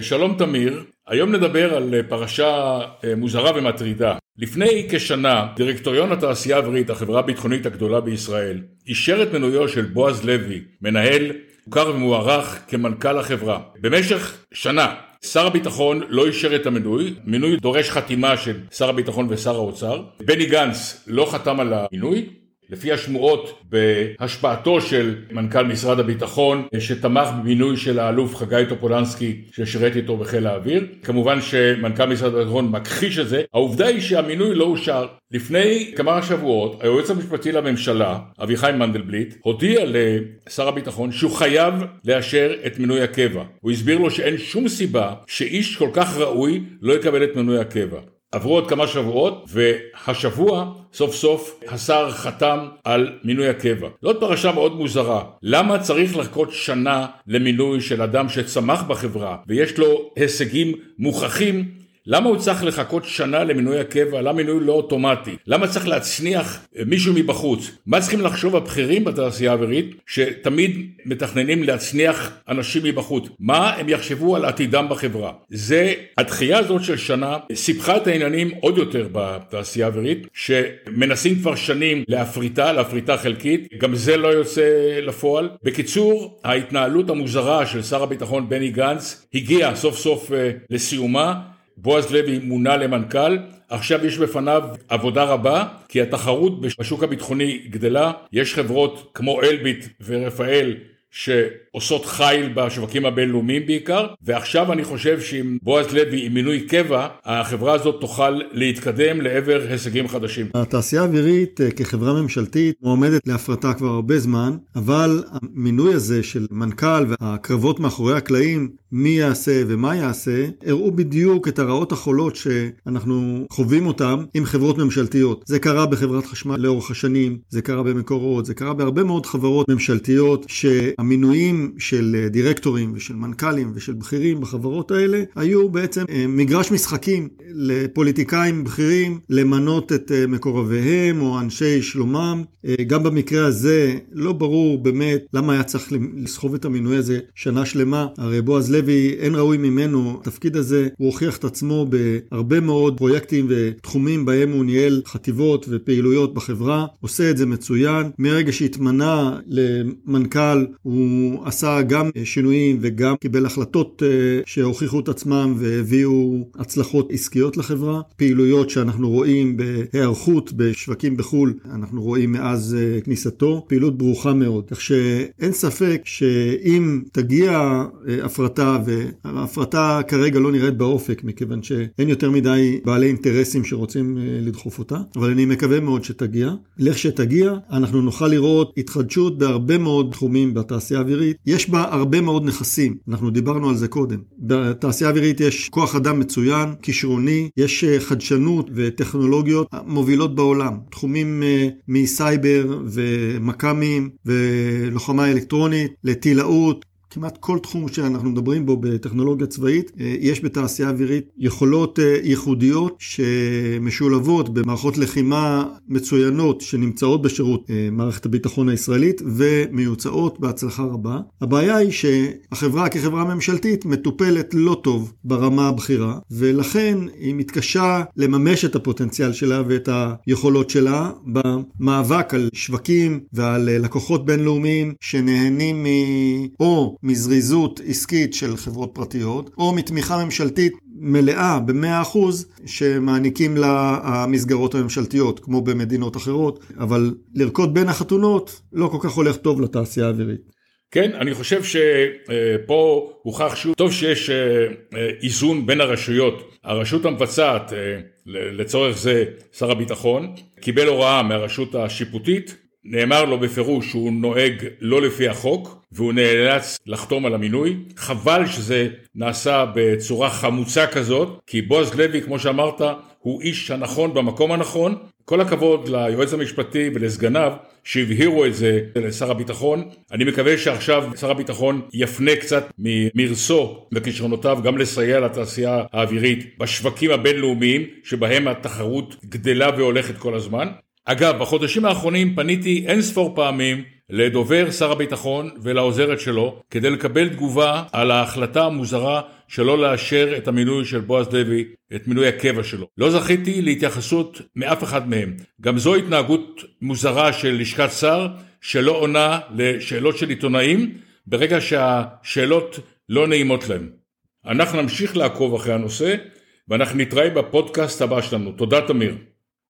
שלום תמיר, היום נדבר על פרשה אה, מוזרה ומטרידה. לפני כשנה, דירקטוריון התעשייה האווירית, החברה הביטחונית הגדולה בישראל, אישר את מינויו של בועז לוי, מנהל מוכר ומוערך כמנכ"ל החברה. במשך שנה שר הביטחון לא אישר את המינוי, מינוי דורש חתימה של שר הביטחון ושר האוצר, בני גנץ לא חתם על המינוי, לפי השמועות בהשפעתו של מנכ"ל משרד הביטחון שתמך במינוי של האלוף חגי טופולנסקי ששירת איתו בחיל האוויר. כמובן שמנכ"ל משרד הביטחון מכחיש את זה. העובדה היא שהמינוי לא אושר. לפני כמה שבועות היועץ המשפטי לממשלה אביחי מנדלבליט הודיע לשר הביטחון שהוא חייב לאשר את מינוי הקבע. הוא הסביר לו שאין שום סיבה שאיש כל כך ראוי לא יקבל את מינוי הקבע. עברו עוד כמה שבועות והשבוע סוף סוף השר חתם על מינוי הקבע. זאת פרשה מאוד מוזרה. למה צריך לחכות שנה למינוי של אדם שצמח בחברה ויש לו הישגים מוכחים למה הוא צריך לחכות שנה למינוי הקבע? למה מינוי לא אוטומטי? למה צריך להצניח מישהו מבחוץ? מה צריכים לחשוב הבכירים בתעשייה האווירית שתמיד מתכננים להצניח אנשים מבחוץ? מה הם יחשבו על עתידם בחברה? זה, הדחייה הזאת של שנה סיפחה את העניינים עוד יותר בתעשייה האווירית שמנסים כבר שנים להפריטה, להפריטה חלקית, גם זה לא יוצא לפועל. בקיצור, ההתנהלות המוזרה של שר הביטחון בני גנץ הגיעה סוף סוף אה, לסיומה. בועז לוי מונה למנכ"ל, עכשיו יש בפניו עבודה רבה, כי התחרות בשוק הביטחוני גדלה, יש חברות כמו אלביט ורפאל שעושות חיל בשווקים הבינלאומיים בעיקר, ועכשיו אני חושב שעם בועז לוי עם מינוי קבע, החברה הזאת תוכל להתקדם לעבר הישגים חדשים. התעשייה האווירית אה, כחברה ממשלתית מועמדת להפרטה כבר הרבה זמן, אבל המינוי הזה של מנכ"ל והקרבות מאחורי הקלעים, מי יעשה ומה יעשה, הראו בדיוק את הרעות החולות שאנחנו חווים אותן עם חברות ממשלתיות. זה קרה בחברת חשמל לאורך השנים, זה קרה במקורות, זה קרה בהרבה מאוד חברות ממשלתיות שהמינויים של אה, דירקטורים ושל מנכ"לים ושל בכירים בחברות האלה היו בעצם אה, מגרש משחקים לפוליטיקאים בכירים למנות את אה, מקורביהם או אנשי שלומם. גם במקרה הזה לא ברור באמת למה היה צריך לסחוב את המינוי הזה שנה שלמה. הרי בועז לוי אין ראוי ממנו התפקיד הזה. הוא הוכיח את עצמו בהרבה מאוד פרויקטים ותחומים בהם הוא ניהל חטיבות ופעילויות בחברה. עושה את זה מצוין. מרגע שהתמנה למנכ"ל הוא עשה גם שינויים וגם קיבל החלטות אה, שהוכיחו את עצמם והביאו הצלחות עסקיות לחברה. פעילויות שאנחנו רואים בהיערכות בשווקים בחו"ל, אנחנו רואים מאז אה, כניסתו, פעילות ברוכה מאוד. כך שאין ספק שאם תגיע אה, הפרטה, וההפרטה כרגע לא נראית באופק, מכיוון שאין יותר מדי בעלי אינטרסים שרוצים לדחוף אותה, אבל אני מקווה מאוד שתגיע. לכשתגיע, אנחנו נוכל לראות התחדשות בהרבה מאוד תחומים בתעשייה האווירית. יש בה הרבה מאוד נכסים, אנחנו דיברנו על זה קודם. בתעשייה האווירית יש כוח אדם מצוין, כישרוני, יש אה, חדשנות וטכנולוגיות מובילות בעולם. תחומים אה, מסייבר ומכ"מים ולוחמה אלקטרונית, לטילאות, כמעט כל תחום שאנחנו מדברים בו בטכנולוגיה צבאית, אה, יש בתעשייה אווירית יכולות אה, ייחודיות שמשולבות במערכות לחימה מצוינות שנמצאות בשירות אה, מערכת הביטחון הישראלית ומיוצאות בהצלחה רבה. הבעיה היא שהחברה כחברה ממשלתית מטופלת לא טוב ברמה הבכירה, ולכן היא מתקשה לממש את הפוטנציאל שלה ואת היכולות שלה במאבק על שווקים ועל לקוחות בינלאומיים שנהנים מ... או מזריזות עסקית של חברות פרטיות, או מתמיכה ממשלתית מלאה ב-100% שמעניקים לה המסגרות הממשלתיות, כמו במדינות אחרות, אבל לרקוד בין החתונות לא כל כך הולך טוב לתעשייה האווירית. כן, אני חושב שפה הוכח שוב, טוב שיש אה, אה, איזון בין הרשויות. הרשות המבצעת, אה, לצורך זה שר הביטחון, קיבל הוראה מהרשות השיפוטית נאמר לו בפירוש שהוא נוהג לא לפי החוק והוא נאלץ לחתום על המינוי. חבל שזה נעשה בצורה חמוצה כזאת, כי בועז לוי, כמו שאמרת, הוא איש הנכון במקום הנכון. כל הכבוד ליועץ המשפטי ולסגניו שהבהירו את זה לשר הביטחון. אני מקווה שעכשיו שר הביטחון יפנה קצת ממרסו וכישרונותיו גם לסייע לתעשייה האווירית בשווקים הבינלאומיים שבהם התחרות גדלה והולכת כל הזמן. אגב, בחודשים האחרונים פניתי אין ספור פעמים לדובר שר הביטחון ולעוזרת שלו כדי לקבל תגובה על ההחלטה המוזרה שלא לאשר את המינוי של בועז לוי, את מינוי הקבע שלו. לא זכיתי להתייחסות מאף אחד מהם. גם זו התנהגות מוזרה של לשכת שר, שלא עונה לשאלות של עיתונאים, ברגע שהשאלות לא נעימות להם. אנחנו נמשיך לעקוב אחרי הנושא, ואנחנו נתראה בפודקאסט הבא שלנו. תודה תמיר.